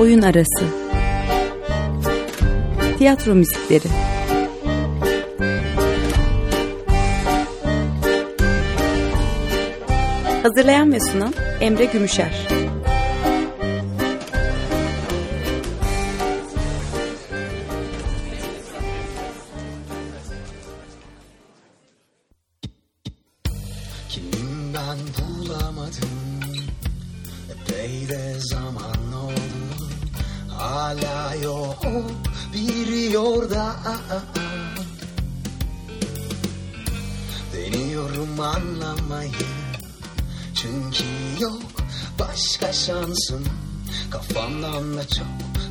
oyun arası. Tiyatro müzikleri. Hazırlayan ve sunan Emre Gümüşer.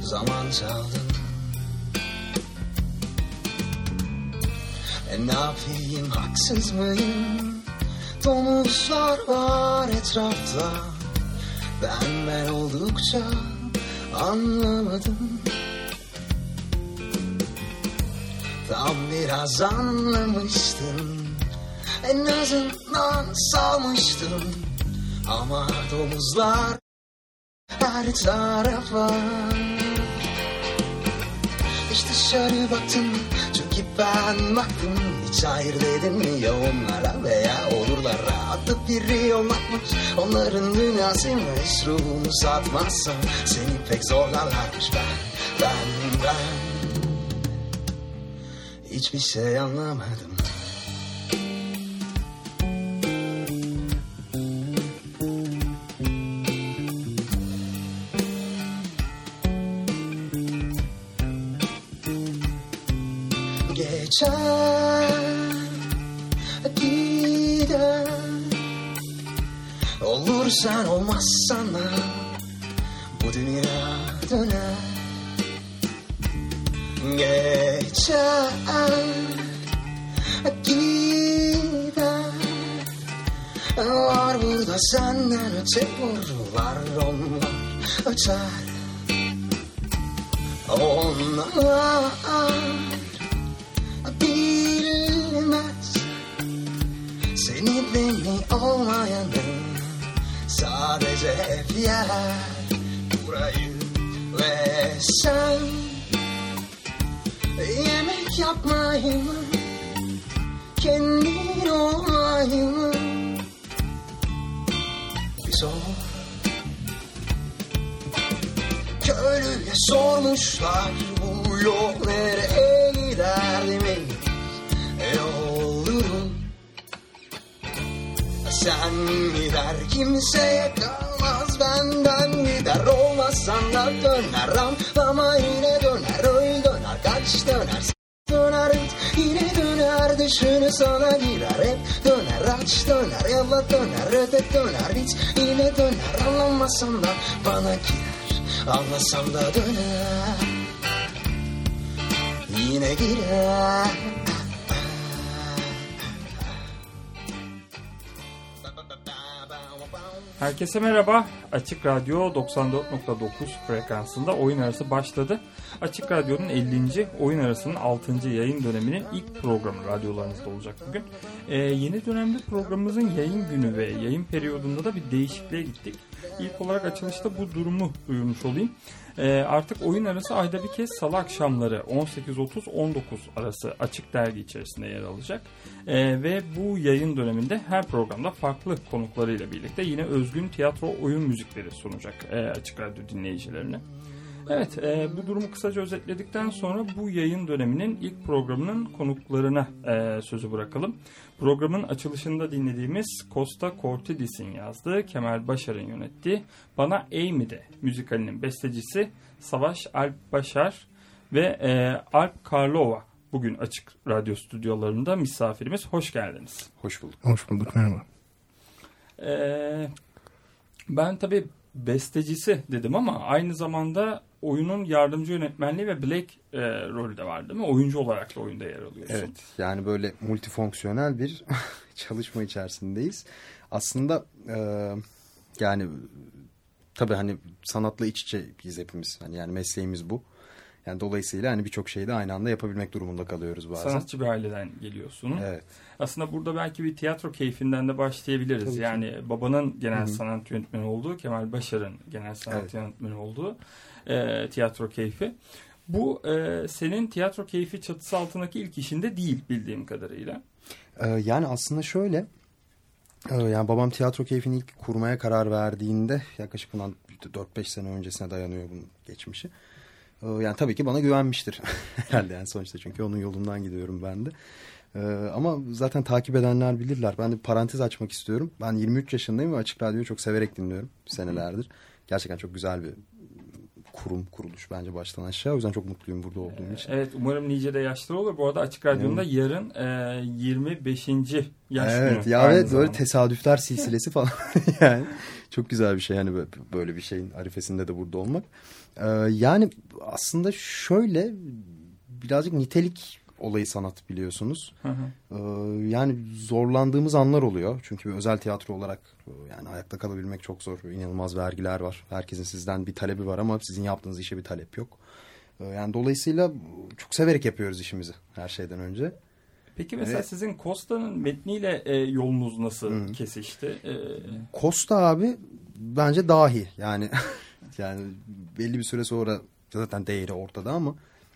Zaman çaldın. E ne yapayım haksız mıyım? Domuzlar var etrafta. Ben ben oldukça anlamadım. Tam biraz anlamıştım. En azından salmıştım. Ama domuzlar her tarafa Hiç dışarı baktım çünkü ben baktım Hiç hayır dedim mi ya onlara veya olurlar Rahatlık biri olmakmış onların dünyasıymış Ruhumu satmazsam seni pek zorlarlarmış Ben, ben, ben. Hiçbir şey anlamadım sen olmazsan da Bu dünya döner. Geçer gider. Var burada senden öte var onlar öter. Onlar bilmez Seni beni olmayanı Sadece hep yer Burayı ve sen. Yemek yapmayı mı? Kendin olmayı mı? Bir sor. Köylüye sormuşlar bu yol nereye gider Sen gider kimseye kalmaz benden gider. Olmazsan da döner ama yine döner Öl döner kaç döner. Döner yine döner Düşünü sana girer. Hep döner aç döner Yallah döner öte döner. Hiç yine döner Anlamazsan da bana girer. Anlasam da döner Yine girer Herkese merhaba. Açık Radyo 94.9 frekansında oyun arası başladı. Açık Radyo'nun 50. oyun arasının 6. yayın döneminin ilk programı radyolarınızda olacak bugün. Ee, yeni dönemde programımızın yayın günü ve yayın periyodunda da bir değişikliğe gittik. İlk olarak açılışta bu durumu duyurmuş olayım. Ee, artık oyun arası ayda bir kez salı akşamları 18.30-19 arası açık dergi içerisinde yer alacak. Ee, ve bu yayın döneminde her programda farklı konuklarıyla birlikte yine özgün tiyatro oyun müzikleri sunacak e, açık radyo dinleyicilerine. Evet, e, bu durumu kısaca özetledikten sonra bu yayın döneminin ilk programının konuklarına e, sözü bırakalım. Programın açılışında dinlediğimiz Costa Cortidis'in yazdığı, Kemal Başar'ın yönettiği Bana Amy'de müzikalinin bestecisi Savaş Alp Başar ve e, Alp Karlova bugün Açık Radyo stüdyolarında misafirimiz. Hoş geldiniz. Hoş bulduk. Hoş bulduk merhaba. Ee, ben tabii bestecisi dedim ama aynı zamanda oyunun yardımcı yönetmenliği ve Blake e, rolü de var değil mi? Oyuncu olarak da oyunda yer alıyorsun. Evet yani böyle multifonksiyonel bir çalışma içerisindeyiz. Aslında e, yani tabii hani sanatla iç içeyiz hepimiz. Hani yani mesleğimiz bu. Yani dolayısıyla hani birçok şeyi de aynı anda yapabilmek durumunda kalıyoruz bazen. Sanatçı bir aileden geliyorsun. Evet. Aslında burada belki bir tiyatro keyfinden de başlayabiliriz. Tabii ki. yani babanın genel Hı hı. sanat yönetmeni olduğu, Kemal Başar'ın genel sanat Evet. yönetmeni olduğu e, tiyatro keyfi. Bu e, senin tiyatro keyfi çatısı altındaki ilk işinde değil bildiğim kadarıyla. Ee, yani aslında şöyle e, yani babam tiyatro keyfini ilk kurmaya karar verdiğinde yaklaşık bundan 4-5 sene öncesine dayanıyor bunun geçmişi. Ee, yani tabii ki bana güvenmiştir herhalde yani sonuçta çünkü onun yolundan gidiyorum ben de. Ee, ama zaten takip edenler bilirler. Ben de parantez açmak istiyorum. Ben 23 yaşındayım ve Açık Radyo'yu çok severek dinliyorum senelerdir. Gerçekten çok güzel bir kurum, kuruluş bence baştan aşağı. O yüzden çok mutluyum burada olduğum için. Evet umarım nice de yaşları olur. Bu arada Açık Radyo'da yarın e, 25. yaş Evet günü. ya evet böyle tesadüfler silsilesi falan yani çok güzel bir şey yani böyle- böyle bir şeyin arifesinde de burada olmak. Ee, yani aslında şöyle birazcık nitelik olayı sanat biliyorsunuz. Hı hı. Ee, yani zorlandığımız anlar oluyor. Çünkü bir özel tiyatro olarak e, yani ayakta kalabilmek çok zor. İnanılmaz vergiler var. Herkesin sizden bir talebi var ama sizin yaptığınız işe bir talep yok. Ee, yani dolayısıyla çok severek yapıyoruz işimizi her şeyden önce. Peki mesela Evet. sizin Costa'nın metniyle e, yolunuz nasıl Hı. kesişti? E, Costa abi bence dahi yani yani belli bir süre sonra zaten değeri ortada ama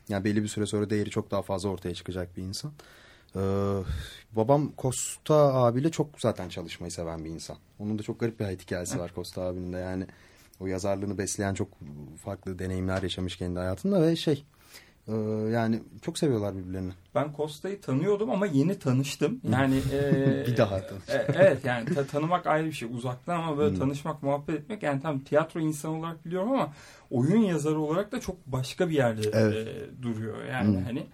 yani belli bir süre sonra değeri çok daha fazla ortaya çıkacak bir insan. Ee, babam Costa abiyle çok zaten çalışmayı seven bir insan. Onun da çok garip bir hayat hikayesi var Costa abinin de yani o yazarlığını besleyen çok farklı deneyimler yaşamış kendi hayatında ve şey e, yani çok seviyorlar birbirlerini. ben Costa'yı tanıyordum ama yeni tanıştım. Yani e, Bir daha tanış. e, evet yani ta- tanımak ayrı bir şey. Uzaktan ama böyle Hmm. tanışmak, muhabbet etmek yani tam tiyatro insanı olarak biliyorum ama oyun yazarı olarak da çok başka bir yerde Evet. e, duruyor. Yani Hmm. hani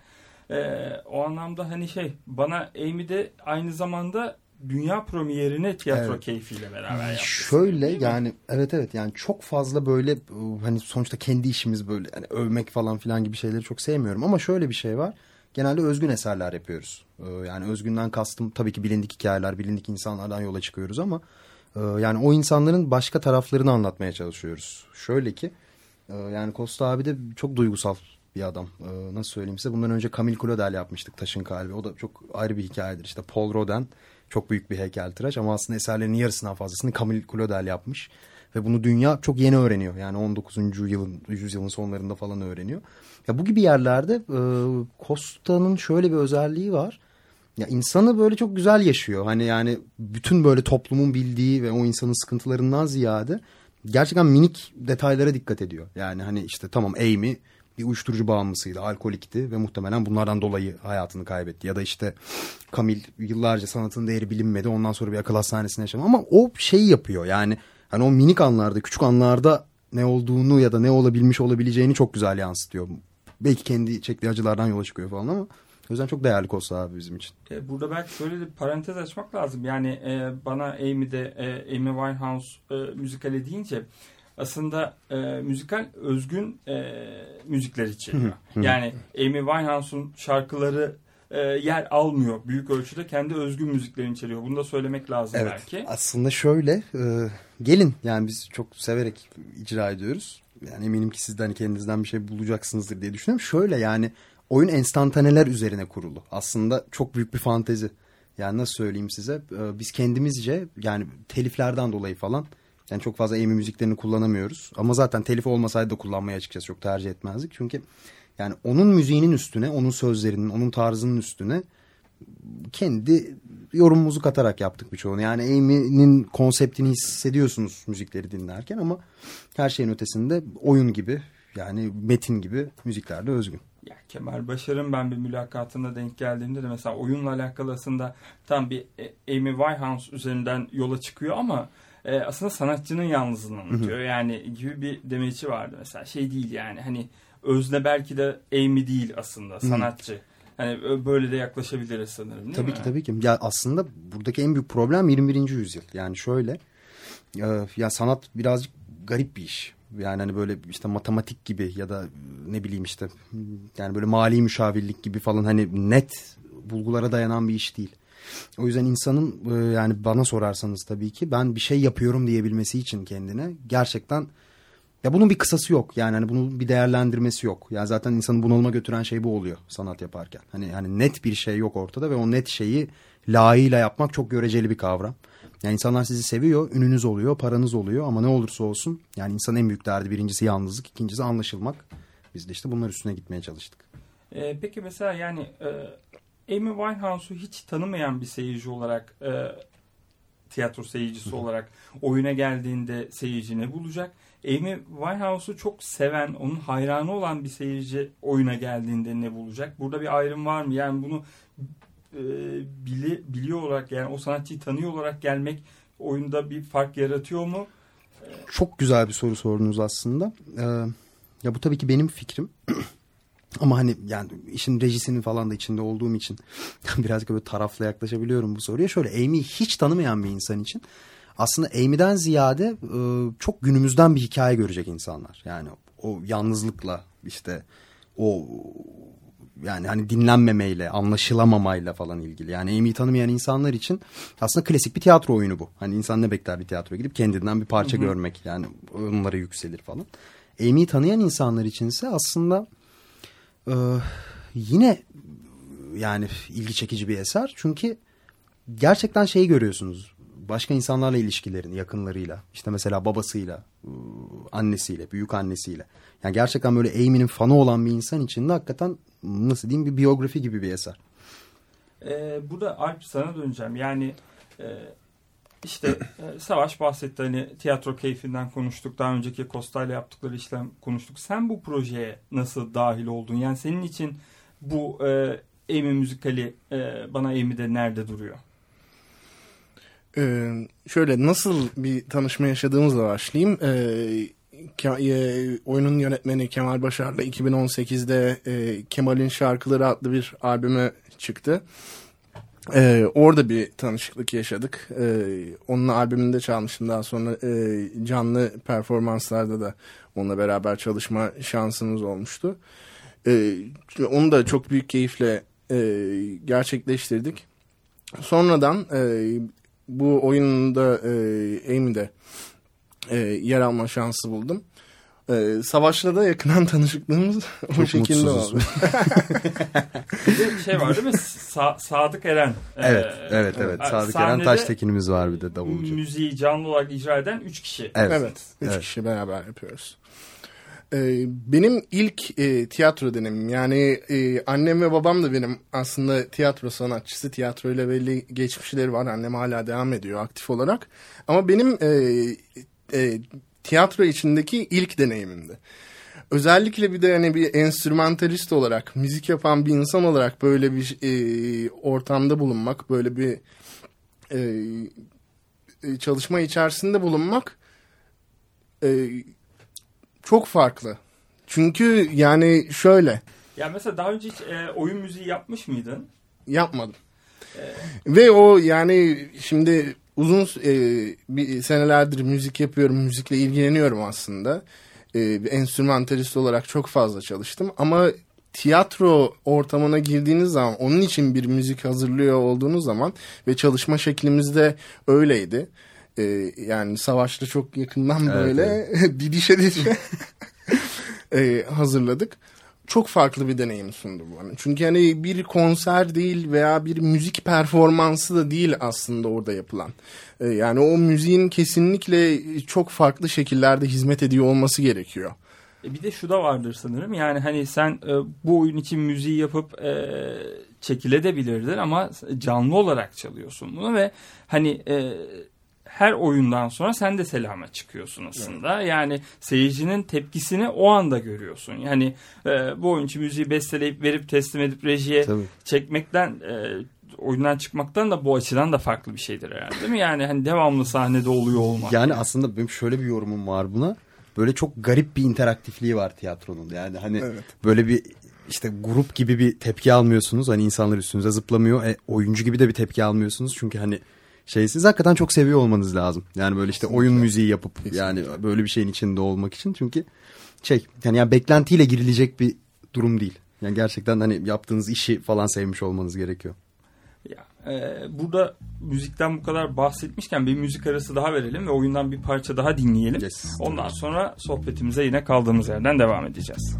e, o anlamda hani şey bana Amy de aynı zamanda dünya premierini tiyatro Evet. keyfiyle beraber yaptı. Şöyle yani evet evet yani çok fazla böyle e, hani sonuçta kendi işimiz böyle hani övmek falan filan gibi şeyleri çok sevmiyorum ama şöyle bir şey var. Genelde özgün eserler yapıyoruz. Ee, Yani özgünden kastım tabii ki bilindik hikayeler, bilindik insanlardan yola çıkıyoruz ama e, yani o insanların başka taraflarını anlatmaya çalışıyoruz. Şöyle ki e, yani Costa abi de çok duygusal bir adam. Ee, Nasıl söyleyeyim size? Bundan önce Camille Claudel yapmıştık Taşın Kalbi. O da çok ayrı bir hikayedir. İşte Paul Rodin çok büyük bir heykeltıraş ama aslında eserlerinin yarısından fazlasını Camille Claudel yapmış. Ve bunu dünya çok yeni öğreniyor. Yani 19. yılın, yüzyılın sonlarında falan öğreniyor. Ya bu gibi yerlerde e, Costa'nın şöyle bir özelliği var. Ya insanı böyle çok güzel yaşıyor. Hani yani bütün böyle toplumun bildiği ve o insanın sıkıntılarından ziyade gerçekten minik detaylara dikkat ediyor. Yani hani işte tamam Amy bir uyuşturucu bağımlısıydı, alkolikti ve muhtemelen bunlardan dolayı hayatını kaybetti. Ya da işte Kamil yıllarca sanatın değeri bilinmedi. Ondan sonra bir akıl hastanesine yaşadı. Ama o şeyi yapıyor. Yani hani o minik anlarda, küçük anlarda ne olduğunu ya da ne olabilmiş olabileceğini çok güzel yansıtıyor. Belki kendi çektiği acılardan yola çıkıyor falan ama o yüzden çok değerli Costa abi bizim için. E, Burada belki şöyle bir parantez açmak lazım. Yani e, bana Amy'de e, Amy Winehouse e, müzikali deyince aslında e, müzikal özgün e, müzikler içeriyor. yani Amy Winehouse'un şarkıları e, yer almıyor büyük ölçüde kendi özgün müziklerini içeriyor. Bunu da söylemek lazım Evet belki. aslında şöyle e, gelin yani biz çok severek icra ediyoruz. Yani eminim ki sizden kendinizden bir şey bulacaksınızdır diye düşünüyorum. Şöyle yani oyun enstantaneler üzerine kurulu. Aslında çok büyük bir fantezi. Yani nasıl söyleyeyim size e, biz kendimizce yani teliflerden dolayı falan yani çok fazla Amy müziklerini kullanamıyoruz. Ama zaten telif olmasaydı da kullanmayı açıkçası çok tercih etmezdik. Çünkü yani onun müziğinin üstüne, onun sözlerinin, onun tarzının üstüne kendi yorumumuzu katarak yaptık birçoğunu. Yani Amy'nin konseptini hissediyorsunuz müzikleri dinlerken ama her şeyin ötesinde oyun gibi yani metin gibi müziklerde özgün. Ya Kemal Başar'ın ben bir mülakatında denk geldiğimde de mesela oyunla alakalı aslında tam bir e, Amy Winehouse üzerinden yola çıkıyor ama e, aslında sanatçının yalnızlığını anlatıyor. Yani gibi bir demeci vardı mesela şey değil yani hani özne belki de Amy değil aslında sanatçı. Hani böyle de yaklaşabiliriz sanırım değil Tabii mi? ki tabii ki. Ya aslında buradaki en büyük problem 21. yüzyıl. Yani şöyle e, ya sanat birazcık garip bir iş. Yani hani böyle işte matematik gibi ya da ne bileyim işte yani böyle mali müşavirlik gibi falan hani net bulgulara dayanan bir iş değil. O yüzden insanın e, yani bana sorarsanız tabii ki ben bir şey yapıyorum diyebilmesi için kendine gerçekten ya bunun bir kısası yok. Yani hani bunun bir değerlendirmesi yok. Yani zaten insanı bunalıma götüren şey bu oluyor sanat yaparken. Hani yani net bir şey yok ortada ve o net şeyi layığıyla yapmak çok göreceli bir kavram. Yani insanlar sizi seviyor, ününüz oluyor, paranız oluyor ama ne olursa olsun yani insanın en büyük derdi birincisi yalnızlık, ikincisi anlaşılmak. Biz de işte bunlar üstüne gitmeye çalıştık. Ee, peki mesela yani e, Amy Winehouse'u hiç tanımayan bir seyirci olarak e, tiyatro seyircisi olarak oyuna geldiğinde seyirci ne bulacak? Amy Winehouse'u çok seven, onun hayranı olan bir seyirci oyuna geldiğinde ne bulacak? Burada bir ayrım var mı? Yani bunu e, bili, biliyor olarak yani o sanatçıyı tanıyor olarak gelmek oyunda bir fark yaratıyor mu? Çok güzel bir soru sordunuz aslında. Ee, ya bu tabii ki benim fikrim. Ama hani yani işin rejisinin falan da içinde olduğum için birazcık böyle tarafla yaklaşabiliyorum bu soruya. Şöyle Amy'yi hiç tanımayan bir insan için aslında Amy'den ziyade e, çok günümüzden bir hikaye görecek insanlar. Yani o yalnızlıkla işte o yani hani dinlenmemeyle, anlaşılamamayla falan ilgili. Yani Amy'yi tanımayan insanlar için aslında klasik bir tiyatro oyunu bu. Hani insan ne bekler bir tiyatroya gidip kendinden bir parça hı hı. görmek yani onlara yükselir falan. Amy'yi tanıyan insanlar içinse aslında e, yine yani ilgi çekici bir eser. Çünkü gerçekten şeyi görüyorsunuz. Başka insanlarla ilişkilerini, yakınlarıyla, işte mesela babasıyla, annesiyle, büyük annesiyle. Yani gerçekten böyle Amy'nin fanı olan bir insan için de hakikaten nasıl diyeyim bir biyografi gibi bir eser. Ee, burada Alp sana döneceğim. Yani e, işte e, Savaş bahsetti hani tiyatro keyfinden konuştuk. Daha önceki Costa ile yaptıkları işlem konuştuk. Sen bu projeye nasıl dahil oldun? Yani senin için bu e, Amy müzikali e, bana Amy'de nerede duruyor? Ee, şöyle nasıl bir tanışma yaşadığımızla başlayayım. Ee, e, oyunun yönetmeni Kemal Başar'la 2018'de e, Kemal'in Şarkıları adlı bir albümü çıktı. E, orada bir tanışıklık yaşadık. E, onun albümünde çalmıştım. Daha sonra e, canlı performanslarda da onunla beraber çalışma şansımız olmuştu. E, onu da çok büyük keyifle e, gerçekleştirdik. Sonradan e, bu oyunda e, Amy'de e, yer alma şansı buldum. Ee, savaşla da yakından tanışıklığımız o şekilde oldu. bir şey var değil mi? Sa Sadık Eren. Evet, ee, evet, evet. Sadık Eren Taştekin'imiz var bir de davulcu. Müziği canlı olarak icra eden üç kişi. Evet, evet üç evet. kişi beraber yapıyoruz. Ee, benim ilk e, tiyatro dönemim yani e, annem ve babam da benim aslında tiyatro sanatçısı tiyatro ile belli geçmişleri var annem hala devam ediyor aktif olarak ama benim e, e, tiyatro içindeki ilk deneyimimdi. Özellikle bir de hani bir enstrümantalist olarak, müzik yapan bir insan olarak böyle bir e, ortamda bulunmak, böyle bir e, e, çalışma içerisinde bulunmak e, çok farklı. Çünkü yani şöyle. Ya mesela daha önce hiç e, oyun müziği yapmış mıydın? Yapmadım. Ee... Ve o yani şimdi uzun e, bir senelerdir müzik yapıyorum, müzikle ilgileniyorum aslında. E, bir enstrümantalist olarak çok fazla çalıştım ama tiyatro ortamına girdiğiniz zaman onun için bir müzik hazırlıyor olduğunuz zaman ve çalışma şeklimiz de öyleydi. E, yani savaşta çok yakından böyle evet, evet. didişe didişe e, hazırladık çok farklı bir deneyim sundu bana. Çünkü hani bir konser değil veya bir müzik performansı da değil aslında orada yapılan. Ee, yani o müziğin kesinlikle çok farklı şekillerde hizmet ediyor olması gerekiyor. E bir de şu da vardır sanırım. Yani hani sen e, bu oyun için müziği yapıp e, çekilebilirdin ama canlı olarak çalıyorsun bunu ve hani e, her oyundan sonra sen de selama çıkıyorsun aslında. Evet. Yani seyircinin tepkisini o anda görüyorsun. Yani e, bu oyuncu müziği besteleyip verip teslim edip rejiye Tabii. çekmekten e, oyundan çıkmaktan da bu açıdan da farklı bir şeydir herhalde değil mi? Yani hani devamlı sahnede oluyor olmak. Yani aslında benim şöyle bir yorumum var buna. Böyle çok garip bir interaktifliği var tiyatronun. Yani hani evet. böyle bir işte grup gibi bir tepki almıyorsunuz. Hani insanlar üstünüze zıplamıyor. E, oyuncu gibi de bir tepki almıyorsunuz. Çünkü hani şey siz hakikaten çok seviyor olmanız lazım. Yani böyle işte Kesinlikle. oyun müziği yapıp Kesinlikle. yani böyle bir şeyin içinde olmak için çünkü şey yani, yani beklentiyle girilecek bir durum değil. Yani gerçekten hani yaptığınız işi falan sevmiş olmanız gerekiyor. Ya Ee, burada müzikten bu kadar bahsetmişken bir müzik arası daha verelim ve oyundan bir parça daha dinleyelim. Yes. Ondan sonra sohbetimize yine kaldığımız yerden devam edeceğiz.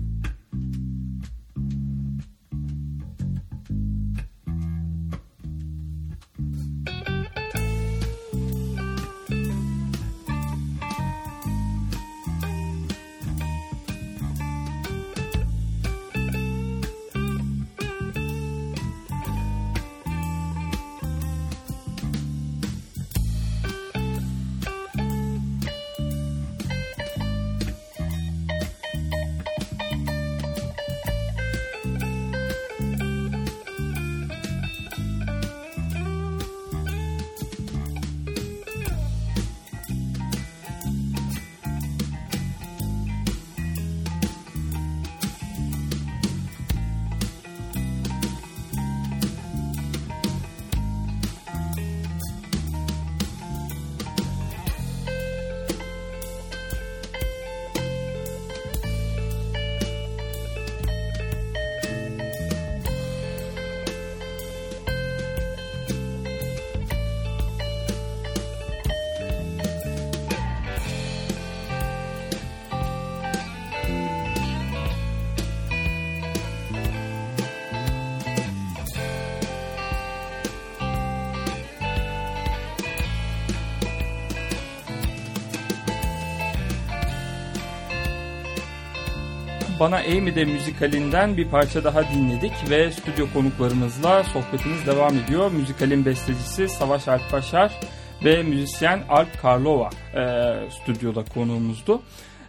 Bana Amy'de müzikalinden bir parça daha dinledik ve stüdyo konuklarımızla sohbetimiz devam ediyor. Müzikalin bestecisi Savaş Alp Başar ve müzisyen Alp Karlova e, stüdyoda konuğumuzdu.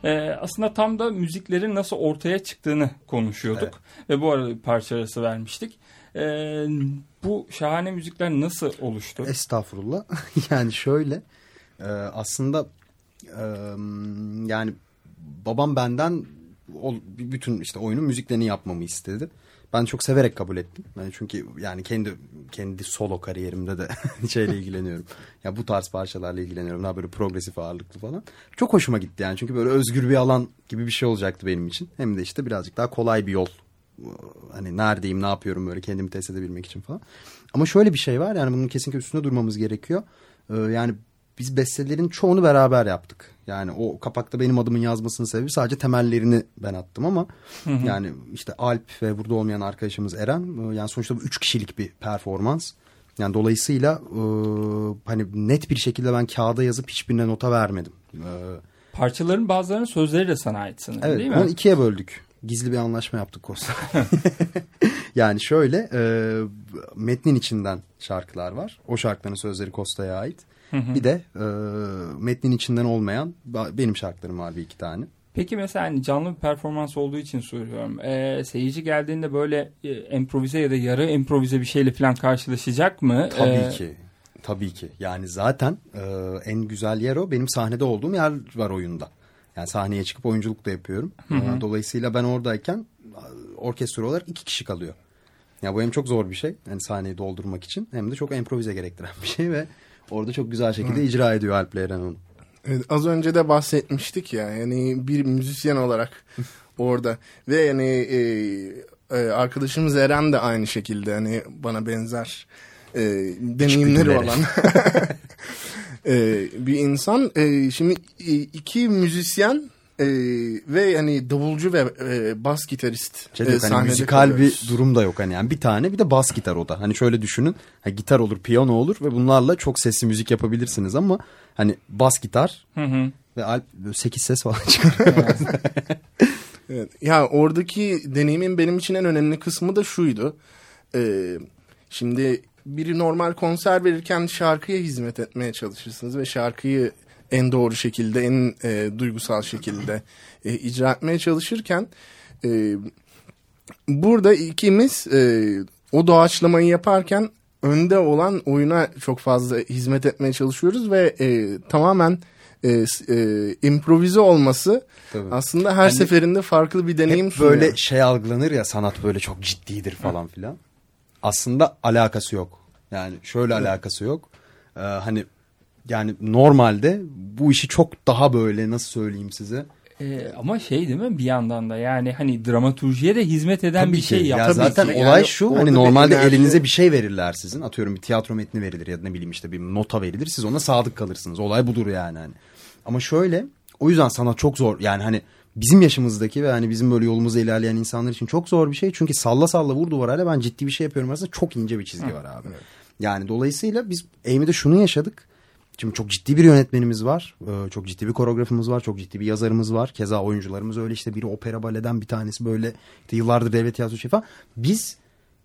E, aslında tam da müziklerin nasıl ortaya çıktığını konuşuyorduk ve bu arada bir parça arası vermiştik. E, bu şahane müzikler nasıl oluştu? Estağfurullah. yani şöyle e, aslında e, yani babam benden bütün işte oyunun müziklerini yapmamı istedi. Ben çok severek kabul ettim. Yani çünkü yani kendi kendi solo kariyerimde de şeyle ilgileniyorum. Ya bu tarz parçalarla ilgileniyorum. Daha böyle progresif ağırlıklı falan. Çok hoşuma gitti yani. Çünkü böyle özgür bir alan gibi bir şey olacaktı benim için. Hem de işte birazcık daha kolay bir yol. Hani neredeyim, ne yapıyorum böyle kendimi test edebilmek için falan. Ama şöyle bir şey var. Yani bunun kesinlikle üstünde durmamız gerekiyor. Ee, yani biz bestelerin çoğunu beraber yaptık. Yani o kapakta benim adımın yazmasının sebebi sadece temellerini ben attım ama hı hı. yani işte Alp ve burada olmayan arkadaşımız Eren yani sonuçta bu üç kişilik bir performans. Yani dolayısıyla e, hani net bir şekilde ben kağıda yazıp hiçbirine nota vermedim. E, Parçaların bazılarının sözleri de sana ait sanırım evet, değil mi? Onu ikiye böldük. Gizli bir anlaşma yaptık Kosta. yani şöyle e, metnin içinden şarkılar var. O şarkıların sözleri Kosta'ya ait. Hı hı. Bir de e, metnin içinden olmayan benim şarkılarım var bir iki tane. Peki mesela hani canlı bir performans olduğu için soruyorum. Ee, seyirci geldiğinde böyle e, improvize ya da yarı improvize bir şeyle falan karşılaşacak mı? Tabii ee... ki. Tabii ki. Yani zaten e, en güzel yer o. Benim sahnede olduğum yer var oyunda. Yani sahneye çıkıp oyunculuk da yapıyorum. Hı hı. Dolayısıyla ben oradayken orkestra olarak iki kişi kalıyor. Ya bu hem çok zor bir şey. Yani sahneyi doldurmak için hem de çok improvize gerektiren bir şey ve Orada çok güzel şekilde Hı. icra ediyor Alp onu. Evet, az önce de bahsetmiştik ya yani bir müzisyen olarak orada ve yani e, e, arkadaşımız Eren de aynı şekilde hani bana benzer e, deneyimleri olan e, bir insan. E, şimdi e, iki müzisyen e, ve hani davulcu ve e, bas gitarist şey e, hani müzikal kalıyoruz. bir durum da yok hani yani bir tane bir de bas gitar o da hani şöyle düşünün ha, gitar olur piyano olur ve bunlarla çok sesli müzik yapabilirsiniz ama hani bas gitar hı hı. ve alp 8 ses falan çıkarıyor. evet. Ya oradaki deneyimin benim için en önemli kısmı da şuydu. Ee, şimdi biri normal konser verirken şarkıya hizmet etmeye çalışırsınız ve şarkıyı en doğru şekilde, en e, duygusal şekilde e, icra etmeye çalışırken e, burada ikimiz e, o doğaçlamayı yaparken önde olan oyuna çok fazla hizmet etmeye çalışıyoruz ve e, tamamen e, e, improvize olması Tabii. aslında her hani, seferinde farklı bir deneyim hep sunuyor. Böyle şey algılanır ya sanat böyle çok ciddidir falan filan. Aslında alakası yok. Yani şöyle evet. alakası yok. Ee, hani yani normalde bu işi çok daha böyle nasıl söyleyeyim size Ee, ama şey değil mi bir yandan da yani hani dramaturjiye de hizmet eden Tabii bir şey ki. yap. Ya Tabii zaten ki. olay Yani şu hani normalde enerji- elinize bir şey verirler sizin. Atıyorum bir tiyatro metni verilir ya da ne bileyim işte bir nota verilir. Siz ona sadık kalırsınız. Olay budur yani hani. Ama şöyle o yüzden sana çok zor yani hani bizim yaşımızdaki ve hani bizim böyle yolumuzda ilerleyen insanlar için çok zor bir şey. Çünkü salla salla vur duvarayla ben ciddi bir şey yapıyorum arasında çok ince bir çizgi var abi. Yani dolayısıyla biz Amy'de şunu yaşadık. Şimdi çok ciddi bir yönetmenimiz var. Ee, Çok ciddi bir koreografımız var. Çok ciddi bir yazarımız var. Keza oyuncularımız öyle işte biri opera baleden bir tanesi böyle işte yıllardır devlet tiyatrosu falan. Biz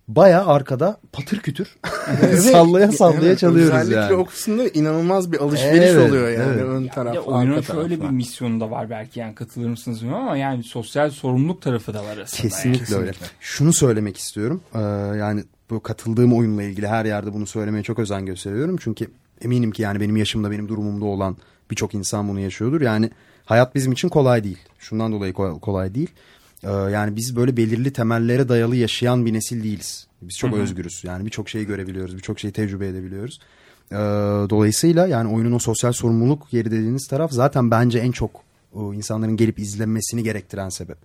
baya arkada patır kütür sallaya sallaya Evet, çalıyoruz özellikle yani. o kısımda inanılmaz bir alışveriş Evet, oluyor yani evet. ön taraf Ya oyunun şöyle bir misyonu da var belki yani katılır mısınız bilmiyorum ama yani sosyal sorumluluk tarafı da var aslında. Kesinlikle yani. öyle. Şunu söylemek istiyorum. Ee, yani bu katıldığım oyunla ilgili her yerde bunu söylemeye çok özen gösteriyorum. Çünkü eminim ki yani benim yaşımda benim durumumda olan birçok insan bunu yaşıyordur. Yani hayat bizim için kolay değil. Şundan dolayı kolay, değil. Ee, yani biz böyle belirli temellere dayalı yaşayan bir nesil değiliz. Biz çok özgürüz. Yani birçok şeyi görebiliyoruz. Birçok şeyi tecrübe edebiliyoruz. Ee, dolayısıyla yani oyunun o sosyal sorumluluk yeri dediğiniz taraf zaten bence en çok o insanların gelip izlenmesini gerektiren sebep.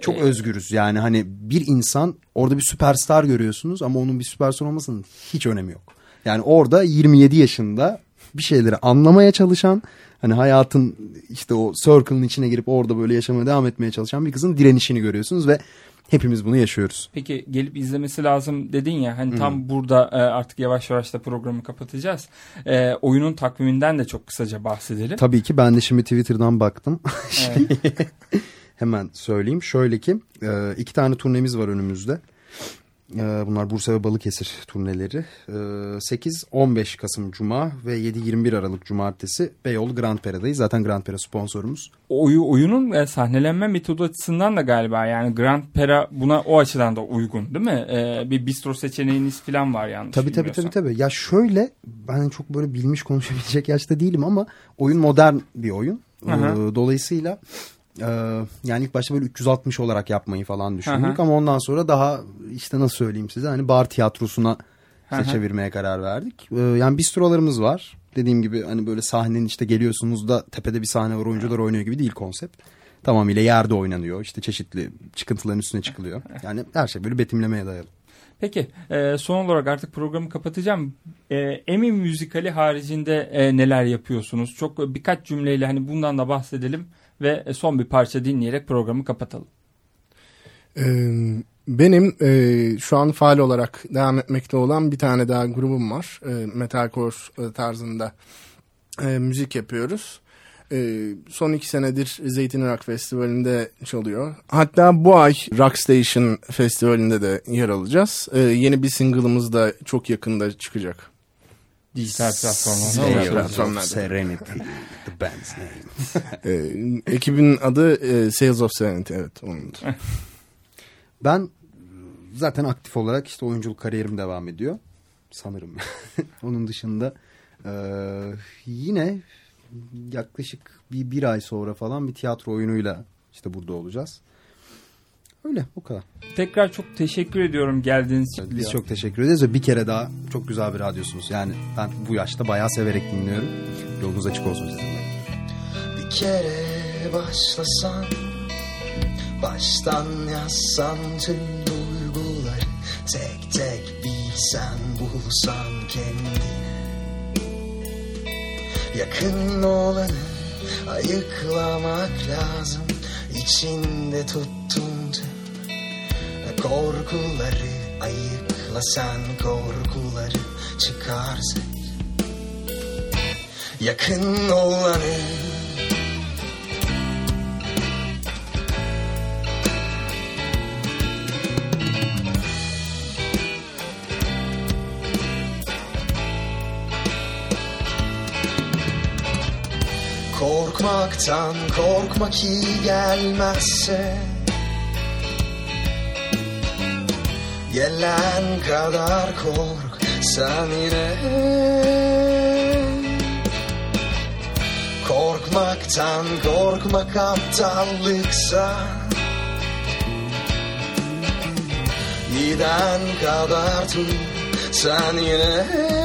Çok özgürüz yani hani bir insan orada bir süperstar görüyorsunuz ama onun bir süperstar olmasının hiç önemi yok. Yani orada 27 yaşında bir şeyleri anlamaya çalışan hani hayatın işte o circle'ın içine girip orada böyle yaşamaya devam etmeye çalışan bir kızın direnişini görüyorsunuz ve hepimiz bunu yaşıyoruz. Peki gelip izlemesi lazım dedin ya hani tam burada e, artık yavaş yavaş da programı kapatacağız. E, oyunun takviminden de çok kısaca bahsedelim. Tabii ki ben de şimdi Twitter'dan baktım. Evet. Hemen söyleyeyim. Şöyle ki e, iki tane turnemiz var önümüzde. E, Bunlar Bursa ve Balıkesir turneleri. E, 8-15 Kasım Cuma ve 7-21 Aralık Cumartesi Beyoğlu Grand Pera'dayız. Zaten Grand Pera sponsorumuz. Oyu, oyunun e, sahnelenme metodu açısından da galiba yani Grand Pera buna o açıdan da uygun değil mi? E, bir bistro seçeneğiniz falan var yanlış Tabii tabii tabii tabii. Ya şöyle ben çok böyle bilmiş konuşabilecek yaşta değilim ama oyun modern bir oyun. Hı. Ee, Dolayısıyla yani ilk başta böyle 360 olarak yapmayı falan düşündük ama ondan sonra daha işte nasıl söyleyeyim size hani bar tiyatrosuna işte çevirmeye karar verdik. Ee, Yani bistrolarımız var. Dediğim gibi hani böyle sahnenin işte geliyorsunuz da tepede bir sahne var oyuncular oynuyor gibi değil konsept. Tamamıyla yerde oynanıyor. İşte çeşitli çıkıntıların üstüne çıkılıyor. Yani her şey böyle betimlemeye dayalı. Peki e, son olarak artık programı kapatacağım. E, Emmy müzikali haricinde e, neler yapıyorsunuz? Çok birkaç cümleyle hani bundan da bahsedelim ve son bir parça dinleyerek programı kapatalım. Benim şu an faal olarak devam etmekte olan bir tane daha grubum var. E, metalcore tarzında müzik yapıyoruz. Son iki senedir Zeytin Rock Festivali'nde çalıyor. Hatta bu ay Rock Station Festivali'nde de yer alacağız. Yeni bir single'ımız da çok yakında çıkacak. Dijital platformlarda. Serenity, the band's name. E, ekibin adı e, Sales of Serenity evet onun. Ben zaten aktif olarak işte oyunculuk kariyerim devam ediyor. Sanırım. Onun dışında e, yine yaklaşık bir, bir ay sonra falan bir tiyatro oyunuyla işte burada olacağız. Öyle bu kadar. Tekrar çok teşekkür ediyorum geldiğiniz için. Biz çok teşekkür ederiz ve bir kere daha çok güzel bir radyosunuz. Yani ben bu yaşta bayağı severek dinliyorum. Yolunuz açık olsun sizinle. Bir kere başlasan Baştan yazsan tüm duyguları Tek tek bilsen bulsan kendine Yakın olanı ayıklamak lazım İçinde tüm korkuları Ayıkla sen korkuları çıkarsın. Yakın olanı Korkmaktan korkmak iyi gelmezse Gelen kadar kork sen yine. Korkmaktan korkmak aptallıksa. Giden kadar tut sen yine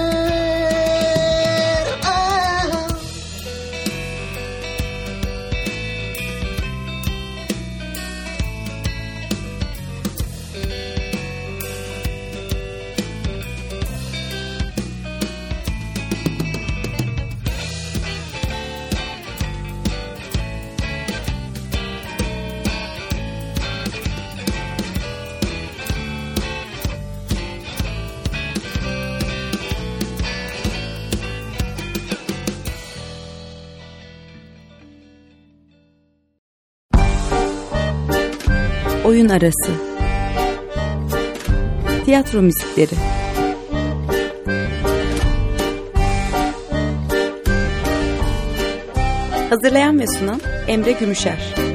Oyun arası. Tiyatro müzikleri. Hazırlayan ve sunan Emre Gümüşer.